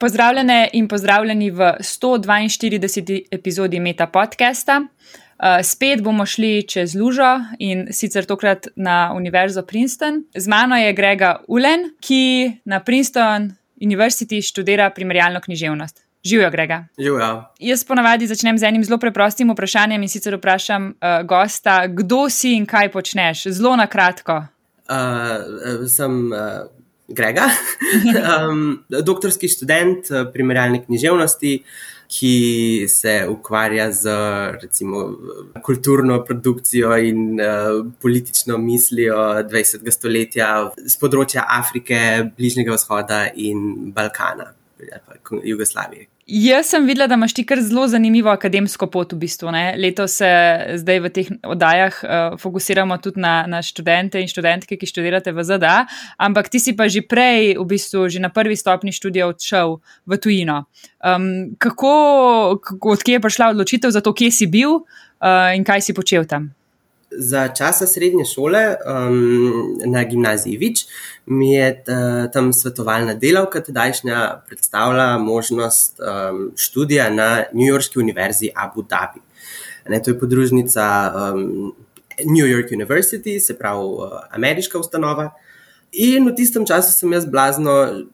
Pozdravljene in pozdravljeni v 142. epizodi Meta podcasta. Uh, spet bomo šli čez Lužo in sicer tokrat na Univerzo Princeton. Z mano je Grega Ulen, ki na Princeton University študira primerjalno književnost. Živijo, Grega. Živijo. Jaz ponavadi začnem z enim zelo preprostim vprašanjem in sicer vprašam uh, gosta, kdo si in kaj počneš. Zelo na kratko. Uh, sem uh, Grega, um, doktorski študent uh, primerjalne književnosti, ki se ukvarja z recimo, kulturno produkcijo in uh, politično mislijo 20. stoletja z področja Afrike, Bližnjega vzhoda in Balkana, Jugoslavije. Jaz sem videla, da imaš ti kar zelo zanimivo akademsko pot v bistvu. Ne? Leto se zdaj v teh oddajah uh, fokusiramo tudi na, na študente in študentke, ki študirate v ZDA, ampak ti si pa že prej, v bistvu, že na prvi stopni študija odšel v tujino. Um, kako, odkje je prišla odločitev za to, kje si bil uh, in kaj si počel tam? Za časa srednje šole um, na gimnaziji Vič mi je tam svetovalna delavka tedajšnja predstavila možnost um, študija na New Yorkski univerzi Abu Dhabi. Ne, to je podružnica um, New York University, se pravi uh, ameriška ustanova. In v tistem času sem jaz blazno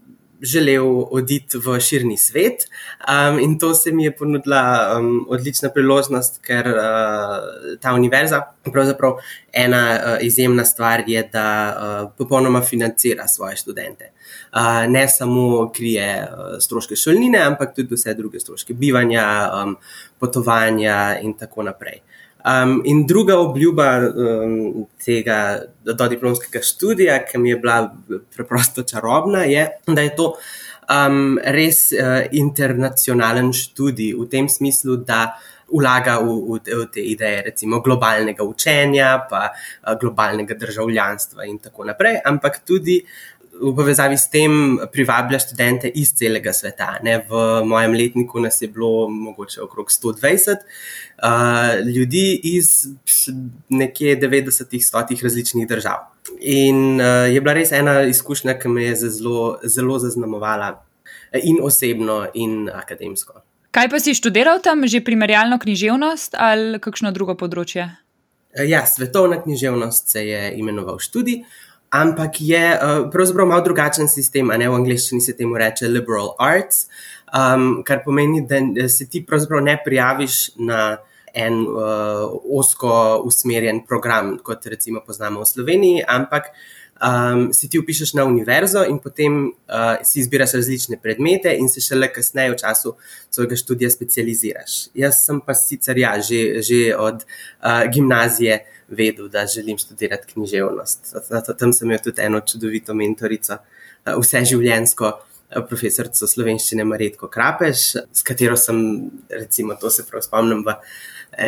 želel oditi v širni svet. Um, in to se mi je ponudila um, odlična priložnost, ker uh, ta univerza, pravzaprav ena uh, izjemna stvar je, da uh, popolnoma financira svoje študente. Uh, ne samo krije uh, stroške šolnine, ampak tudi vse druge stroške bivanja, um, potovanja in tako naprej. Um, in druga obljuba um, tega dodiplomskega študija, ki mi je bila preprosto čarobna, je, da je to um, res uh, internacionalen študij v tem smislu, da vlaga v, v, v te ideje, recimo globalnega učenja, pa uh, globalnega državljanstva in tako naprej, ampak tudi v povezavi s tem privablja študente iz celega sveta. Ne? V mojem letniku nas je bilo mogoče okrog 120 uh, ljudi iz nekje 90-ih, 100-ih različnih držav. In uh, je bila res ena izkušnja, ki me je zelo, zelo zaznamovala in osebno, in akademsko. Kaj pa si študiral tam, že primerjalno književnost ali kakšno drugo področje? Ja, svetovna književnost se je imenoval študij. Ampak je uh, pravzaprav malo drugačen sistem, v angleščini se temu reče liberal arts, um, kar pomeni, da se ti pravzaprav ne prijaviš na en uh, osko usmerjen program, kot recimo poznamo v Sloveniji, ampak um, si ti upišeš na univerzo in potem uh, si izbiraš različne predmete in se šele kasneje v času svojega študija specializiraš. Jaz sem pa sicer ja, že, že od uh, gimnazije vedel, da želim študirati književnost. Tam sem imel tudi eno čudovito mentorico, uh, vse življensko. Profesorico slovenščine Maretko Krapeš, s katero sem, recimo, to se prav spomnim, v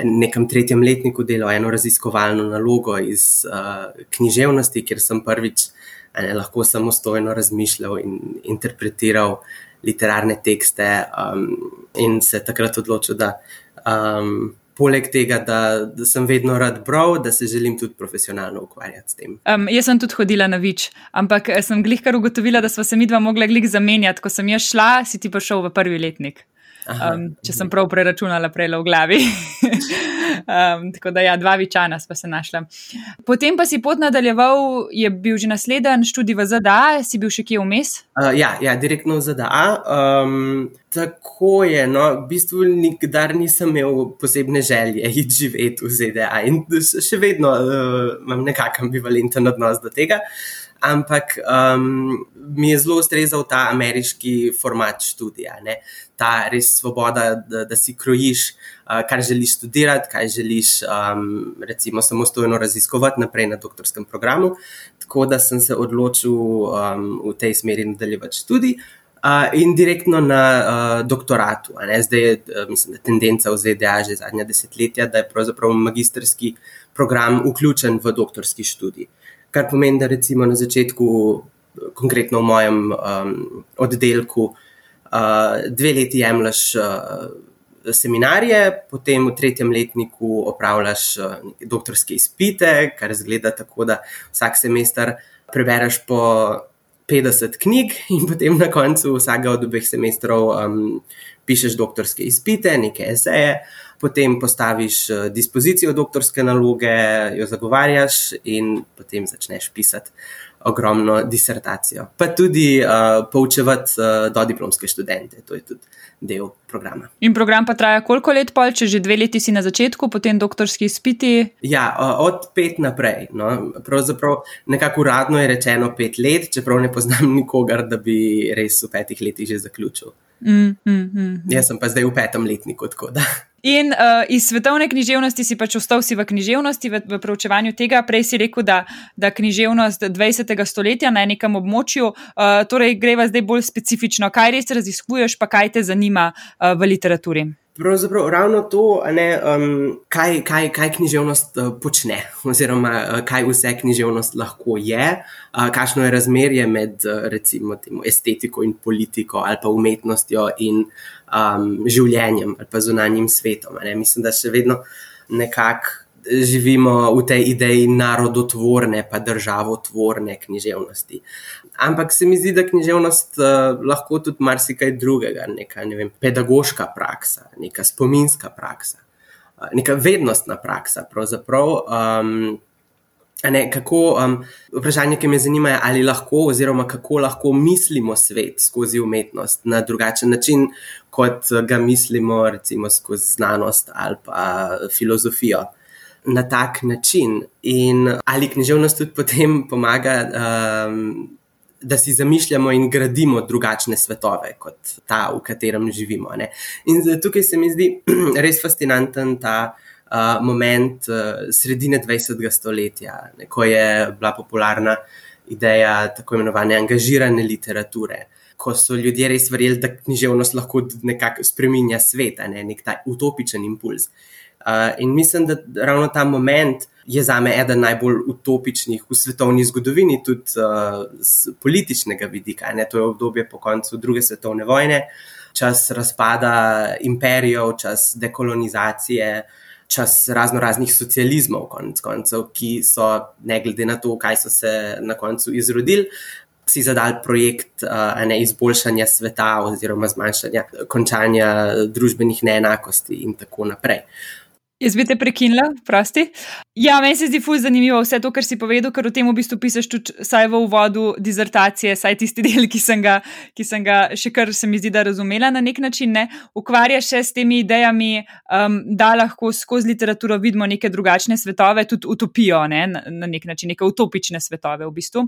nekem tretjem letniku delal eno raziskovalno nalogo iz uh, književnosti, kjer sem prvič ne, lahko samostojno razmišljal in interpretiral literarne tekste, um, in se takrat odločil, da. Um, Poleg tega, da, da sem vedno rad bral, da se želim tudi profesionalno ukvarjati s tem. Um, jaz sem tudi hodila na več, ampak eh, sem glihkar ugotovila, da smo se mi dva mogla glih zamenjati. Ko sem jaz šla, si ti pa šel v prvi letnik um, če sem prav preračunala prej v glavi. um, tako da, ja, dva vičana sva se našla. Potem pa si pot nadaljeval, je bil že naslednji študij v ZDA, si bil še kje vmes? Uh, ja, ja, direktno v ZDA. Um, tako je. No, v bistvu nikdar nisem imel posebne želje iti živeti v ZDA in še vedno uh, imam nekakšen ambivalenten odnos do tega. Ampak um, mi je zelo ustrezal ta ameriški format študija. Ne? Ta res svoboda, da, da si krojiš, uh, kar želiš študirati, kaj želiš, um, recimo, samostojno raziskovati naprej na doktorskem programu. Tako da sem se odločil um, v tej smeri nadaljevati študij. Uh, in direktno na uh, doktoratu. Zdaj je uh, mislim, tendenca v ZDA že zadnja desetletja, da je pravzaprav magistrski program vključen v doktorski študij. Kar pomeni, da recimo na začetku, konkretno v mojem um, oddelku, uh, dve leti jemliš uh, seminarije, potem v tretjem letniku opravljaš uh, doktorske izpite, kar zgleda tako, da vsak semester prebereš po 50 knjig, in potem na koncu vsakega od obeh semestrov um, pišeš doktorske izpite, nekaj eseje, potem postaviš uh, dispozicijo doktorske naloge, jo zagovarjaš in potem začneš pisati ogromno disertacijo. Pa tudi uh, poučevati uh, do diplomske študente, to je tudi del programa. In program pa traja koliko let, pol, če že dve leti si na začetku, potem doktorski izpiti? Ja, uh, od pet naprej. No. Pravzaprav nekako uradno je rečeno pet let, čeprav ne poznam nikogar, da bi res v petih letih že zaključil. Mm, mm, mm. Jaz sem pa zdaj v petem letniku. In uh, iz svetovne književnosti si pač ostal si v književnosti, v, v preučevanju tega. Prej si rekel, da, da književnost 20. stoletja na nekem območju, uh, torej greva zdaj bolj specifično. Kaj res raziskuješ, pa kaj te zanima uh, v literaturi? Pravzaprav ravno to, ne, um, kaj, kaj, kaj književnost uh, počne, oziroma uh, kaj vse književnost lahko je, uh, kakšno je razmerje med uh, recimo, temo, estetiko in politiko, ali pa umetnostjo in um, življenjem, ali pa zunanjim svetom. Ne. Mislim, da še vedno nekako živimo v tej ideji narodotvorne, pa državotvorne književnosti. Ampak se mi zdi, da književnost uh, lahko tudi marsikaj drugega, neka ne vem, pedagoška praksa, neka spominska praksa, uh, neka vednostna praksa. Um, ne, kako, um, vprašanje, ki me zanima, je, ali lahko, oziroma kako lahko mislimo svet skozi umetnost na drugačen način, kot ga mislimo, recimo, skozi znanost ali pa filozofijo na tak način. In ali književnost tudi potem pomaga, um, da si zamišljamo in gradimo drugačne svetove kot ta, v katerem živimo. Ne? In tukaj se mi zdi res fascinanten ta. Uh, moment uh, sredine 20. stoletja, ne, ko je bila popularna ideja tako imenovane angažirane literature, ko so ljudje res verjeli, da književnost lahko nekako spremenja svet, ne, nek ta utopičen impuls. Uh, in mislim, da ravno ta moment je za me eden najbolj utopičnih v svetovni zgodovini, tudi uh, z političnega vidika. Ne? To je obdobje po koncu druge svetovne vojne, čas razpada imperijev, čas dekolonizacije. Čas razno raznih socializmov, konc koncev, ki so, ne glede na to, kaj so se na koncu izrodili, si zadali projekt uh, ne, izboljšanja sveta, oziroma zmanjšanja, končanja družbenih neenakosti, in tako naprej. Jaz bi te prekinila, prosti. Ja, meni se zdi fulj zanimivo vse to, kar si povedal, ker v tem v bistvu pišeš tudi saj v uvodu dizertacije, saj tisti del, ki sem ga, ki sem ga še kar se mi zdi, da razumela na nek način, ne, ukvarjaš se s temi idejami, um, da lahko skozi literaturo vidimo neke drugačne svetove, tudi utopijo, ne, na, na nek način, neke utopične svetove v bistvu.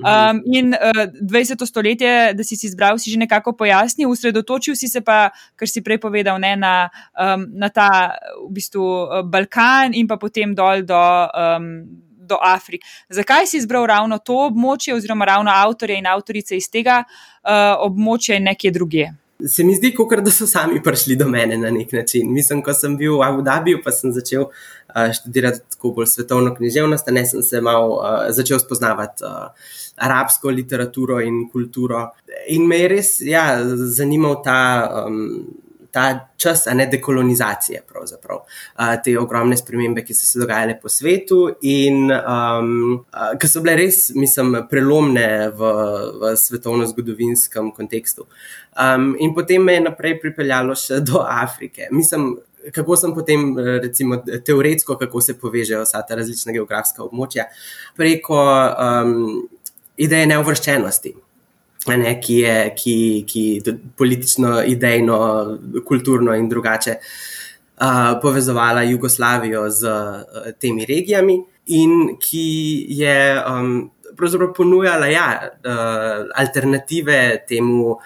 Um, in uh, 20. stoletje, da si si izbral, si že nekako pojasnil, usredotočil si se pa, kar si prej povedal, ne, na, um, na ta v bistvu. Eh, Balkan in pa potem dol do, um, do Afrike. Zakaj si izbral ravno to območje, oziroma ravno avtorje in avtorice iz tega uh, območja in nekje druge? Se mi zdi, kot da so sami prišli do mene na nek način. Mislim, ko sem bil v Abu Dhabiju, pa sem začel uh, študirati tako bolj svetovno književnost, ne sem se mal uh, začel spoznavati uh, arabsko literaturo in kulturo. In me je res ja, zanimal ta. Um, ta čas, a ne dekolonizacije, pravzaprav te ogromne spremembe, ki so se dogajale po svetu in um, ki so bile res, mislim, prelomne v, v svetovno-zgodovinskem kontekstu. Um, in potem me je naprej pripeljalo še do Afrike. Mislim, kako sem potem, recimo, teoretsko, kako se povežejo vsa ta različna geografska območja preko um, ideje neuvrščenosti ne, ki je ki, ki politično, idejno, kulturno in drugače uh, povezovala Jugoslavijo z uh, temi regijami, in ki je um, pravzaprav ponujala ja, uh, alternative temu uh,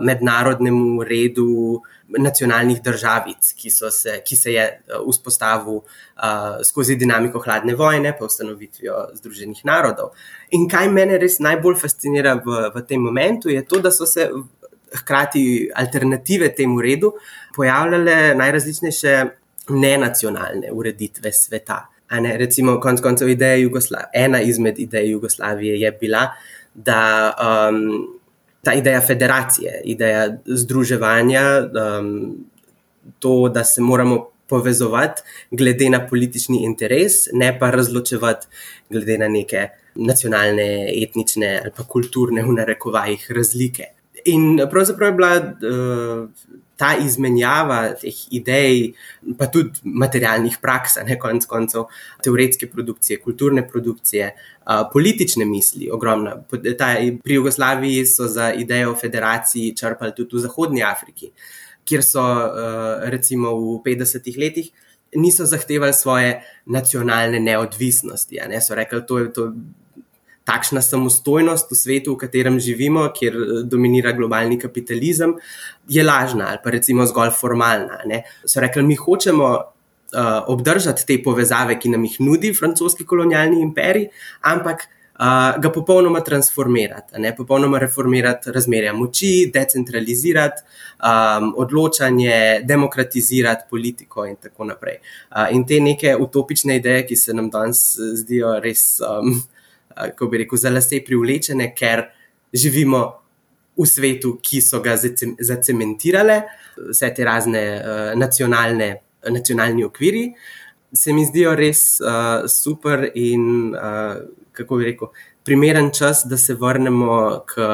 mednarodnemu redu. Nacionalnih državic, ki, se, ki se je uh, vzpostavil uh, skozi dinamiko hladne vojne, pa ustanovitvijo Združenih narodov. In kaj mene res najbolj fascinira v, v tem momentu, je to, da so se hkrati alternative temu redu pojavljale najrazličnejše nenacionalne ureditve sveta. Ne, recimo, konec koncev, ena izmed idej Jugoslavije je bila, da um, ta ideja federacije, ideja združevanja, um, to, da se moramo povezovati glede na politični interes, ne pa razločevati glede na neke nacionalne, etnične ali pa kulturne v narekovajih razlike. In pravzaprav je bila uh, ta izmenjava teh idej, pa tudi materialnih praks, ne konec koncev, teoretske produkcije, kulturne produkcije, uh, politične misli, ogromna. Ta, pri Jugoslaviji so za idejo o federaciji črpali tudi v Zahodnji Afriki, kjer so uh, recimo v 50-ih letih. Niso zahtevali svoje nacionalne neodvisnosti. Ne? So rekli, da je to takšna samostojnost v svetu, v katerem živimo, kjer eh, dominira globalni kapitalizem, je lažna ali pa recimo zgolj formalna. Ne. So rekli, mi hočemo uh, obdržati te povezave, ki nam jih nudi francoski kolonialni imperij, ampak. Uh, ga popolnoma transformirati, ne, popolnoma reformirati razmerja moči, decentralizirati um, odločanje, demokratizirati politiko, in tako naprej. Uh, in te neke utopične ideje, ki se nam danes zdijo res um, kako bi rekel, za lase privlečene, ker živimo v svetu, ki so ga zacementirale, vse te razne uh, nacionalne, nacionalni okviri. Se mi zdijo res uh, super in, uh, kako bi rekel, primeren čas, da se vrnemo k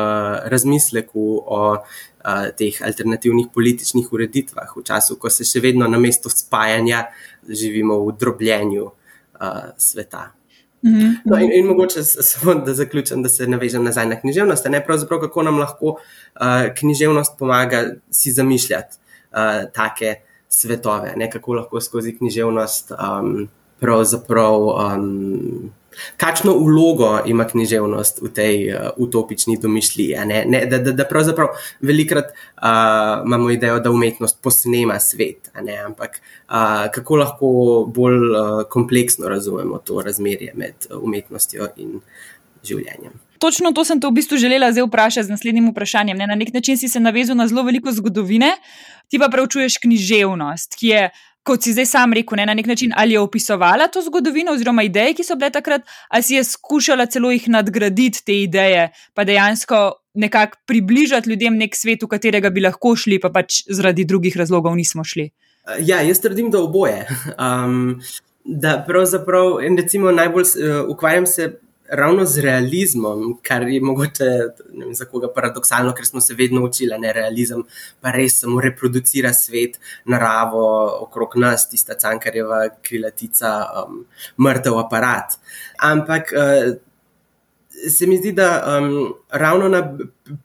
razmisleku o uh, teh alternativnih političnih ureditvah, v času, ko se še vedno na mesto spajanja živimo v drobljenju uh, sveta. Mhm. No, in, in mogoče samo da zaključim, da se navežem nazaj na književnost. Ne pravzaprav, kako nam lahko uh, književnost pomaga si zamišljati uh, take svetove, ne kako lahko skozi književnost um, pravzaprav. Um, Kakšno vlogo ima književnost v tej uh, utopični domišljiji? Ne? Ne, da, da pravzaprav velikrat uh, imamo idejo, da umetnost posnema svet, ampak uh, kako lahko bolj uh, kompleksno razumemo to razmerje med umetnostjo in življenjem. Točno to sem te v bistvu želela zdaj vprašati z naslednjim vprašanjem. Ne? Na nek način si se navezal na zelo veliko zgodovine, ti pa preučuješ književnost, ki je kot si zdaj sam rekel, ne, na nek način ali je opisovala to zgodovino oziroma ideje, ki so bile takrat, ali si je skušala celo jih nadgraditi te ideje, pa dejansko nekako približati ljudem nek svet, v katerega bi lahko šli, pa pač zaradi drugih razlogov nismo šli. Ja, jaz trdim, da oboje. Um, da pravzaprav, recimo najbolj uh, ukvarjam se ravno z realizmom, kar je mogoče vem, za koga paradoksalno, ker smo se vedno učili, da realizem pa res samo reproducira svet, naravo okrog nas, tista cankarjeva krilatica, um, mrtev aparat. Ampak. Uh, Se mi zdi, da um, ravno na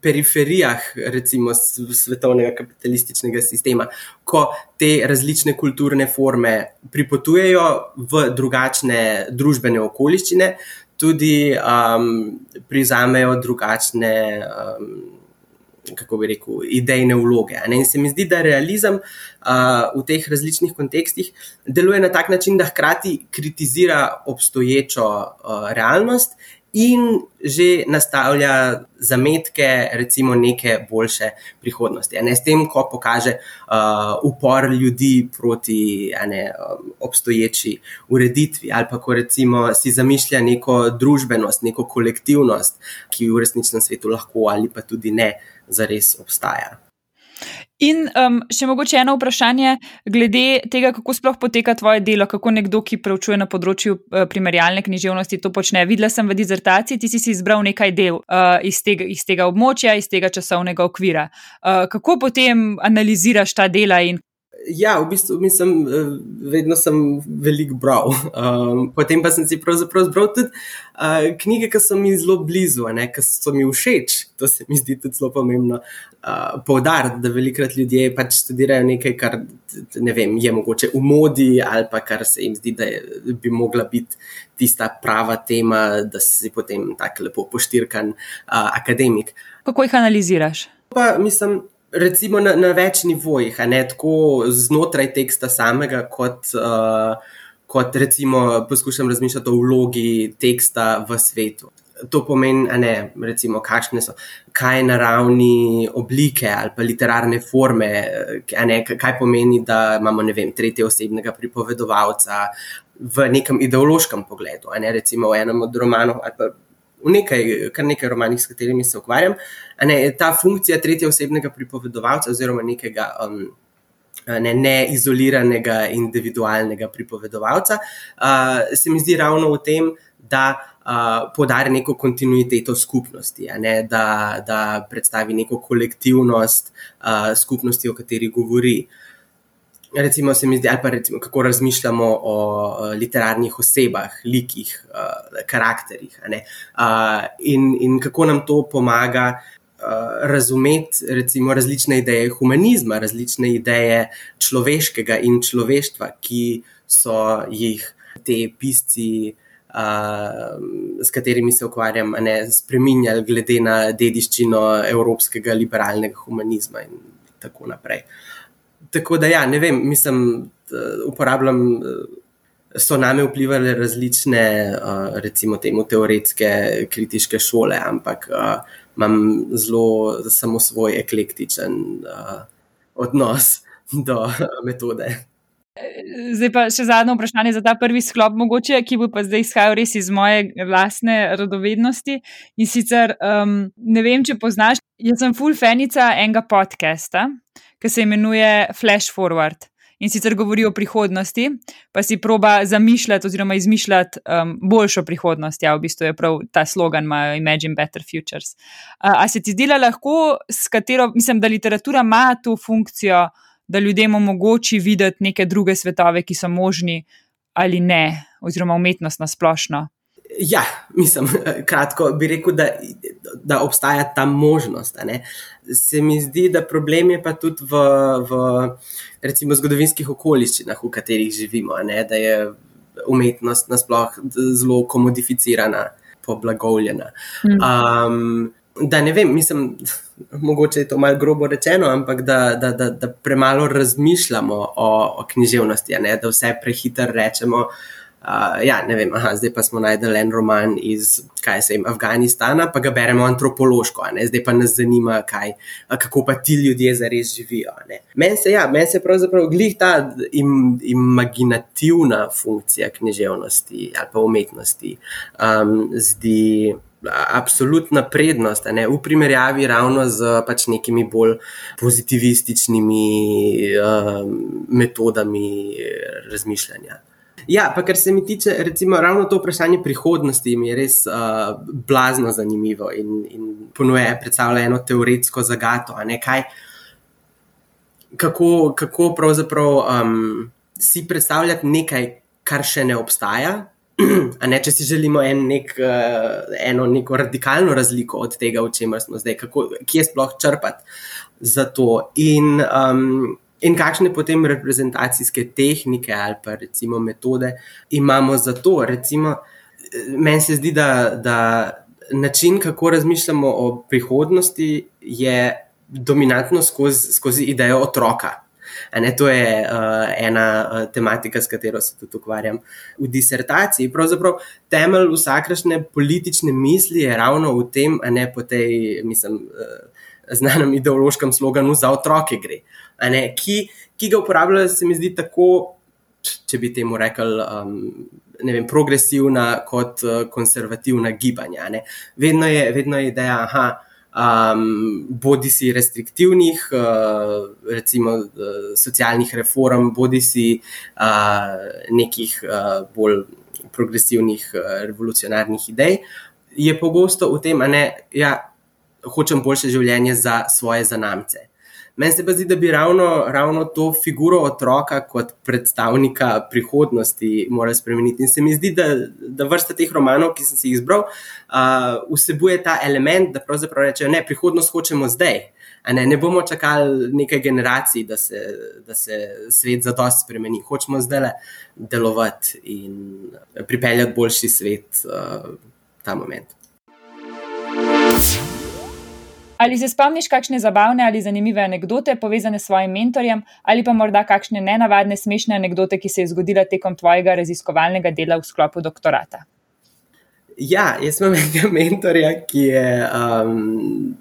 periferijah, recimo, svetovnega kapitalističnega sistema, ko te različne kulturne forme pripotujejo v drugačne družbene okoliščine, tudi um, prizamejo drugačne, um, kako bi rekel, idejne vloge. In se mi zdi, da realizem uh, v teh različnih kontekstih deluje na tak način, da hkrati kritizira obstoječo uh, realnost in že nastavlja zametke, recimo, neke boljše prihodnosti. Ne, s tem, ko kaže uh, upor ljudi proti ne, um, obstoječi ureditvi, ali pa ko recimo si zamišlja neko družbenost, neko kolektivnost, ki v resničnem svetu lahko ali pa tudi ne, zares obstaja. In um, še mogoče eno vprašanje glede tega, kako sploh poteka tvoje delo, kako nekdo, ki preučuje na področju uh, primerjalne književnosti, to počne. Videla sem v dizertaciji, ti si, si izbral nekaj del uh, iz, tega, iz tega območja, iz tega časovnega okvira. Uh, kako potem analiziraš ta dela in Ja, v bistvu mislim, eh, vedno sem veliko bral. Um, potem pa sem si pravzaprav zbral tudi uh, knjige, ki so mi zelo blizu, ki so mi všeč. To se mi zdi tudi zelo pomembno uh, poudariti, da velikrat ljudje pač študirajo nekaj, kar ne vem, je mogoče v modi ali pa kar se jim zdi, da je, bi mogla biti tista prava tema, da si potem tako lepo poštirkan uh, akademik. Kako jih analiziraš? Pa mislim recimo na, na več nivojih, ne tako znotraj teksta samega, kot, uh, kot recimo poskušam razmišljati o vlogi teksta v svetu. To pomeni, ne, recimo, kakšne so, kaj na ravni oblike ali pa literarne forme, ne, kaj pomeni, da imamo, ne vem, tretje osebnega pripovedovalca v nekem ideološkem pogledu. Ne, recimo v enem od romanov ali pa v nekaj, kar nekaj romanih, s katerimi se ukvarjam. Ne, ta funkcija tretjega osebnega pripovedovalca oziroma nekega. Um, Ne, ne izoliranega, individualnega pripovedovalca. Uh, se mi zdi ravno v tem, da uh, podari neko kontinuiteto skupnosti, ne, da, da predstavi neko kolektivnost uh, skupnosti, o kateri govori. Recimo, se mi zdi, ali pa recimo, kako razmišljamo o uh, literarnih osebah, likih, uh, karakterih. Uh, in, in kako nam to pomaga uh, razumeti recimo, različne ideje humanizma, različne ideje človeškega in človeštva, ki so jih te pisci uh, s katerimi se ukvarjam, ne spremenjali, glede na dediščino evropskega liberalnega humanizma in tako naprej. Tako da, ja, ne vem, mislim, uporabljam. So name vplivali različne, recimo, temu teoretske, kritiške šole, ampak imam zelo samo svoj eklektičen odnos do metode. Zdaj pa še zadnje vprašanje za ta prvi sklop, mogoče, ki bo pa zdaj izhajal res iz moje lastne radovednosti. In sicer um, ne vem, če poznaš, jaz sem full fanica enega podcasta, ki se imenuje Flash Forward. In sicer govori o prihodnosti, pa si proba zamišljati oziroma izmišljati um, boljšo prihodnost. Ja, v bistvu je prav ta slogan, imajo Imagine Better Futures. Uh, a se ti zdi lahko, s katero, mislim, da literatura ima to funkcijo, da ljudem omogoči videti neke druge svetove, ki so možni ali ne, oziroma umetnost na splošno. Ja, mislim, kratko bi rekel, da, da obstaja ta možnost. Se mi zdi, da problem je pa tudi v, v recimo, zgodovinskih okoliščinah, v katerih živimo, ne? da je umetnost nasplošno zelo komodificirana, poblagovljena. Um, da ne vem, mislim, mogoče je to malo grobo rečeno, ampak da, da, da, da premalo razmišljamo o, o književnosti, da vse prehitro rečemo. Uh, ja, ne vem, aha, zdaj pa smo najdeli en roman iz vem, Afganistana, pa ga beremo antropološko, zdaj pa nas zanima, kaj, kako pa ti ljudje zares živijo. Meni se, ja, men se pravzaprav glih ta im, imaginativna funkcija književnosti ali pa umetnosti um, zdi absolutna prednost, ne, v primerjavi ravno z pač nekimi bolj pozitivističnimi uh, metodami razmišljanja. Ja, pa kar se mi tiče, recimo, ravno to vprašanje prihodnosti, mi je res uh, blazno zanimivo in, in ponuja, predstavlja eno teoretsko zagato. Kaj, kako, kako pravzaprav um, si predstavljati nekaj, kar še ne obstaja, Ne, če si želimo en nek, uh, eno neko radikalno razliko od tega, o čemer smo zdaj, kako, kje sploh črpati za to, in, um, in kakšne potem reprezentacijske tehnike ali pa recimo metode imamo za to. Recimo, meni se zdi, da, da način, kako razmišljamo o prihodnosti, je dominantno skozi, skozi idejo otroka. Ne, to je uh, ena uh, tematika, s katero se tudi ukvarjam v disertaciji. Pravzaprav temelj vsakršne politične misli je ravno v tem, a ne po tej, mislim, uh, znanem ideološkem sloganu za otroke gre. Ne, ki, ki ga uporabljajo, se mi zdi tako, če bi temu rekel. Um, Ne vem, progresivna kot konservativna gibanja. Vedno je, vedno je ideja, da um, bodi si restriktivnih, uh, recimo uh, socialnih reform, bodi si uh, nekih uh, bolj progresivnih, uh, revolucionarnih idej, je pogosto v tem, da ja, hočem boljše življenje za svoje zanamce. Meni se pa zdi, da bi ravno, ravno to figuro otroka kot predstavnika prihodnosti morali spremeniti. In se mi zdi, da, da vrsta teh romanov, ki sem si jih izbral, uh, vsebuje ta element, da pravzaprav rečejo, da prihodnost hočemo zdaj. Ne, ne bomo čakali nekaj generacij, da se, da se svet za dosti spremeni. Hočemo zdaj delovati in pripeljati boljši svet uh, ta moment. Ali se spomniš kakšne zabavne ali zanimive anekdote povezane s svojim mentorjem, ali pa morda kakšne nenavadne, smešne anekdote, ki se je zgodila tekom tvojega raziskovalnega dela v sklopu doktorata? Ja, jaz imam enega mentorja, ki je um,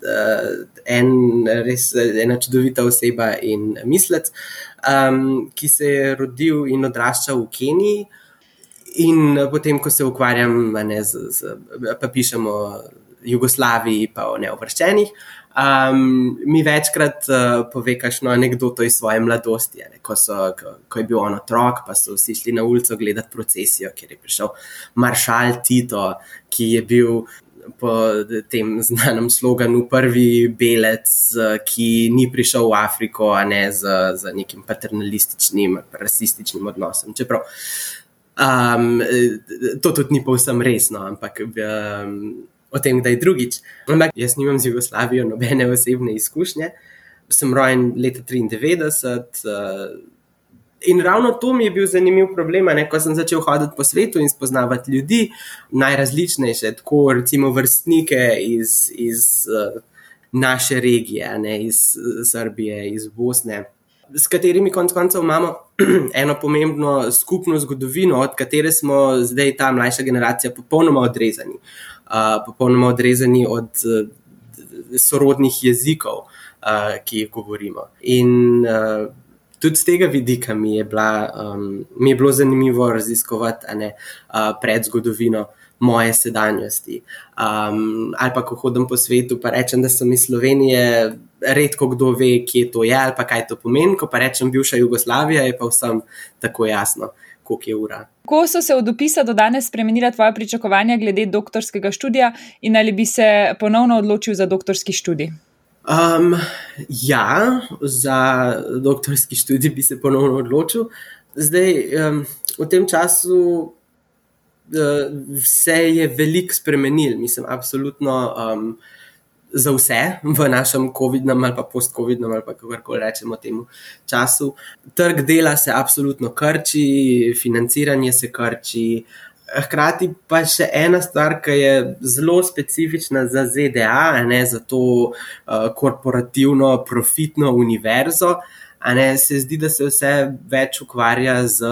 uh, en, res ena čudovita oseba in mislec, um, ki se je rodil in odraščal v Keniji. In potem, ko se ukvarjam, ne, z, z, pa pišemo Jugoslaviji, pa o neovrščenih. um, mi večkrat uh, pove kakšno anegdoto iz svoje mladosti, ne, ko, so, ko, ko je bil on otrok, pa so vsi šli na ulico gledati procesijo, kjer je prišel maršal Tito, ki je bil. Po tem znanem sloganu, prvi belec, ki ni prišel v Afriko, a ne z, z nekim paternalističnim, rasističnim odnosom. Čeprav um, to tudi ni povsem resno, ampak um, o tem, da je drugič. Ampak jaz nimam z Jugoslavijo nobene osebne izkušnje. Sem rojen leta 93. Uh, In ravno to mi je bil zanimiv problem, ne? ko sem začel hoditi po svetu in spoznavati ljudi, najrazličnejše, tako recimo vrstnike iz, iz uh, naše regije, ne? iz Srbije, iz Bosne, s katerimi konec koncev imamo eno pomembno skupno zgodovino, od katere smo zdaj ta mlajša generacija popolnoma odrezani. Popolnoma odrezani od uh, sorodnih jezikov, uh, ki jih govorimo. In uh, tudi z tega vidika mi je, bila, um, mi je bilo zanimivo raziskovati ne, uh, predzgodovino. Moje sedanjosti. Um, ali pa, ko hodim po svetu, pa rečem, da sem iz Slovenije, redko kdo ve, kje to je ali kaj to pomeni. Ko pa rečem, bivša Jugoslavija, je pa vsem tako jasno, koliko je ura. Kako so se od opisa do danes spremenila tvoja pričakovanja glede doktorskega študija in ali bi se ponovno odločil za doktorski študij? Um, ja, za doktorski študij bi se ponovno odločil. Zdaj, um, v tem času uh, se je veliko spremenil, mislim, absolutno. Um, za vse v našem COVID-nem ali pa post-COVID-nem ali kako koli rečemo temu času. Trg dela se absolutno krči, financiranje se krči. Hkrati pa še ena stvar, ki je zelo specifična za ZDA, ne za to uh, korporativno, profitno univerzo. Uh, ne, se zdi, da se vse več ukvarja z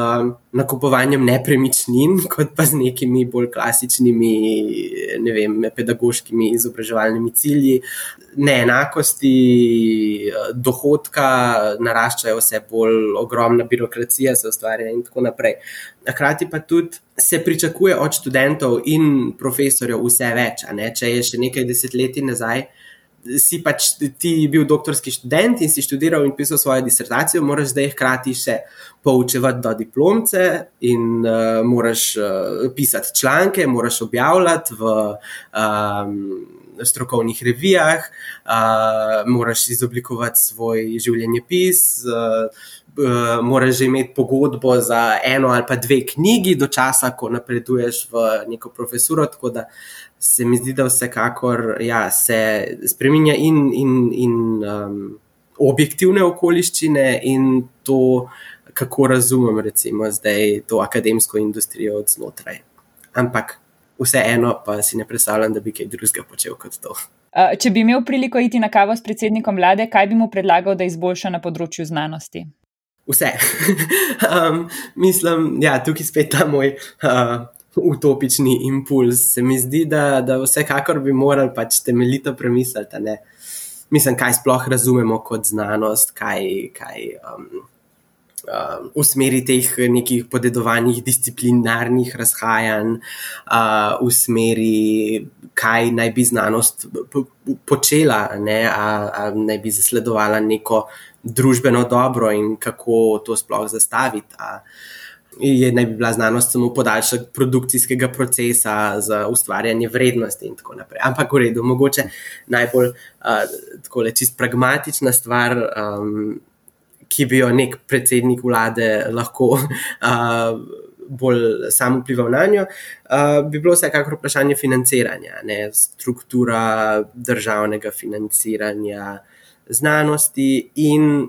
nakupovanjem nepremičnin, kot pa z nekimi bolj klasičnimi, ne vem, pedagoškimi izobraževalnimi cilji. Neenakosti dohodka naraščajo, vse bolj ogromna birokracija se ustvarja, in tako naprej. Hkrati pa tudi se pričakuje od študentov in profesorjev vse več. Če je še nekaj desetletij nazaj si pač ti bil doktorski študent in si študiral in pisal svojo disertacijo, moraš zdaj hkrati še poučevati do diplomce in uh, moraš uh, pisati članke, moraš objavljati v um, strokovnih revijah, uh, moraš izoblikovati svoj življenjepis. Uh, Moraš že imeti pogodbo za eno ali pa dve knjigi, do časa, ko napreduješ v neko profesuro. Tako da uh, se mi zdi, da vsekakor ja, se spremenja in, in, in um, objektivne okoliščine, in to, kako razumem, recimo, zdaj to akademsko industrijo od znotraj. Ampak vseeno pa si ne predstavljam, da bi kaj drugega počel kot to. Če bi imel priliko iti na kavo s predsednikom vlade, kaj bi mu predlagal, da izboljša na področju znanosti? Vse. um, mislim, da ja, tukaj spet ta moj uh, utopični impuls. Se mi zdi, da, da vsekakor bi morali pač temeljito premisliti, ne? mislim, kaj sploh razumemo kot znanost, kaj, kaj um, um, v smeri teh nekih podedovanih disciplinarnih razhajanj, uh, v smeri, kaj naj bi znanost počela, ne? a, a naj bi zasledovala neko družbeno dobro in kako to sploh zastaviti. A, je naj bi bila znanost samo podaljšek produkcijskega procesa za ustvarjanje vrednosti in tako naprej. Ampak v redu, mogoče najbolj uh, čist pragmatična stvar, um, ki bi jo nek predsednik vlade lahko. Uh, Bolj samo vplival na njo, uh, bi bilo vsekakor vprašanje financiranja, ne, struktura državnega financiranja, znanosti in uh,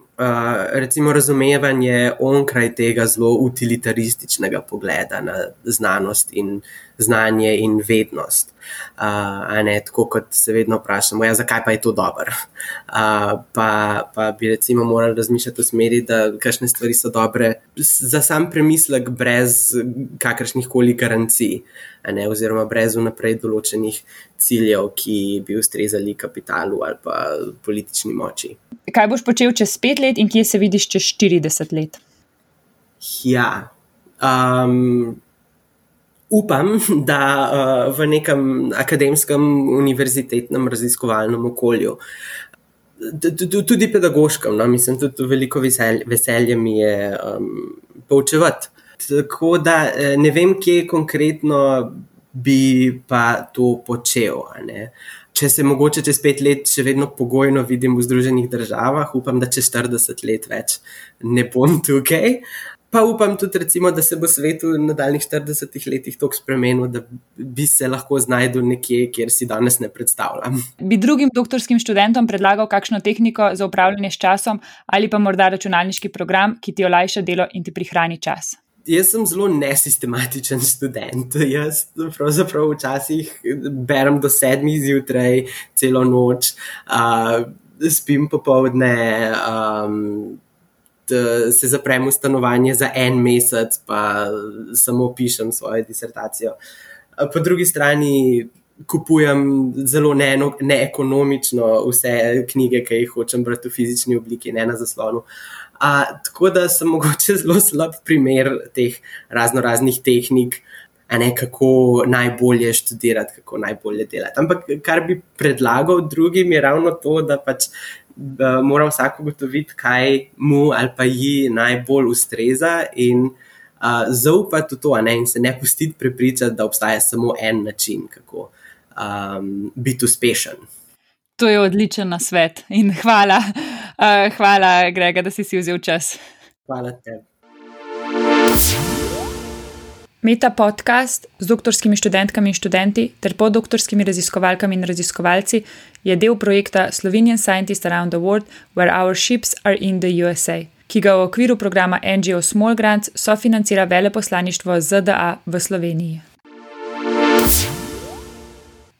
recimo razumevanje onkraj tega zelo utilitarističnega pogleda na znanost in znanje in vednost. Uh, ne, tako kot se vedno vprašamo, ja, zakaj pa je to dobro. Uh, pa, pa bi recimo morali razmišljati v smeri, da kakšne stvari so dobre za sam premislek, brez kakršnih koli garancij, ne, oziroma brez vnaprej določenih ciljev, ki bi ustrezali kapitalu ali pa politični moči. Kaj boš počel čez pet let in kje se vidiš čez 40 let? Ja. Um, upam, da uh, v nekem akademskem, univerzitetnem raziskovalnem okolju. Tudi pedagoškem, no? mislim, tudi veliko veselje, veselje mi je um, poučevati. Tako da eh, ne vem, kje konkretno bi pa to počel. Če se mogoče čez pet let še vedno pogojno vidim v Združenih državah, upam, da čez 40 let več ne bom tukaj. Pa upam tudi, recimo, da se bo svet v nadaljnih 40 letih tako spremenil, da bi se lahko znašel nekje, kjer si danes ne predstavljam. Bi drugim doktorskim študentom predlagal kakšno tehniko za upravljanje s časom ali pa morda računalniški program, ki ti olajša delo in ti prihrani čas? Jaz sem zelo nesistematičen študent. Jaz pravzaprav včasih berem do sedmih zjutraj, celo noč, uh, spim popovdne. Um, Se zaprem v stanovanje za en mesec, pa samo pišem svojo disertacijo. Po drugi strani kupujem zelo neekonomično vse knjige, ki jih hočem brati v fizični obliki, ne na zaslonu. A, tako da sem mogoče zelo slab primer teh razno raznih tehnik, a ne kako najbolje študirati, kako najbolje delati. Ampak kar bi predlagal drugim, je ravno to, da pač. Mora vsak ugotoviti, kaj mu ali pa ji najbolj ustreza, in uh, zaupati v to, ne, in se ne pustiti prepričati, da obstaja samo en način, kako um, biti uspešen. To je odličen nasvet in hvala, uh, hvala, Grega, da si si vzel čas. Hvala tebi. Meta podcast z doktorskimi študentkami in študenti ter podoktorskimi raziskovalkami in raziskovalci je del projekta Slovenian Scientists Around the World, Where Our Ships Are in the USA, ki ga v okviru programa NGO Small Grants sofinancira veleposlaništvo ZDA v Sloveniji.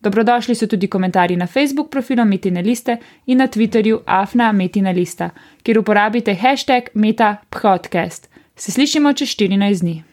Dobrodošli so tudi komentarji na Facebook profilu Metina Liste in na Twitterju Afna Metina Lista, kjer uporabite hashtag MetaPodcast. Se slišimo čez 14 dni.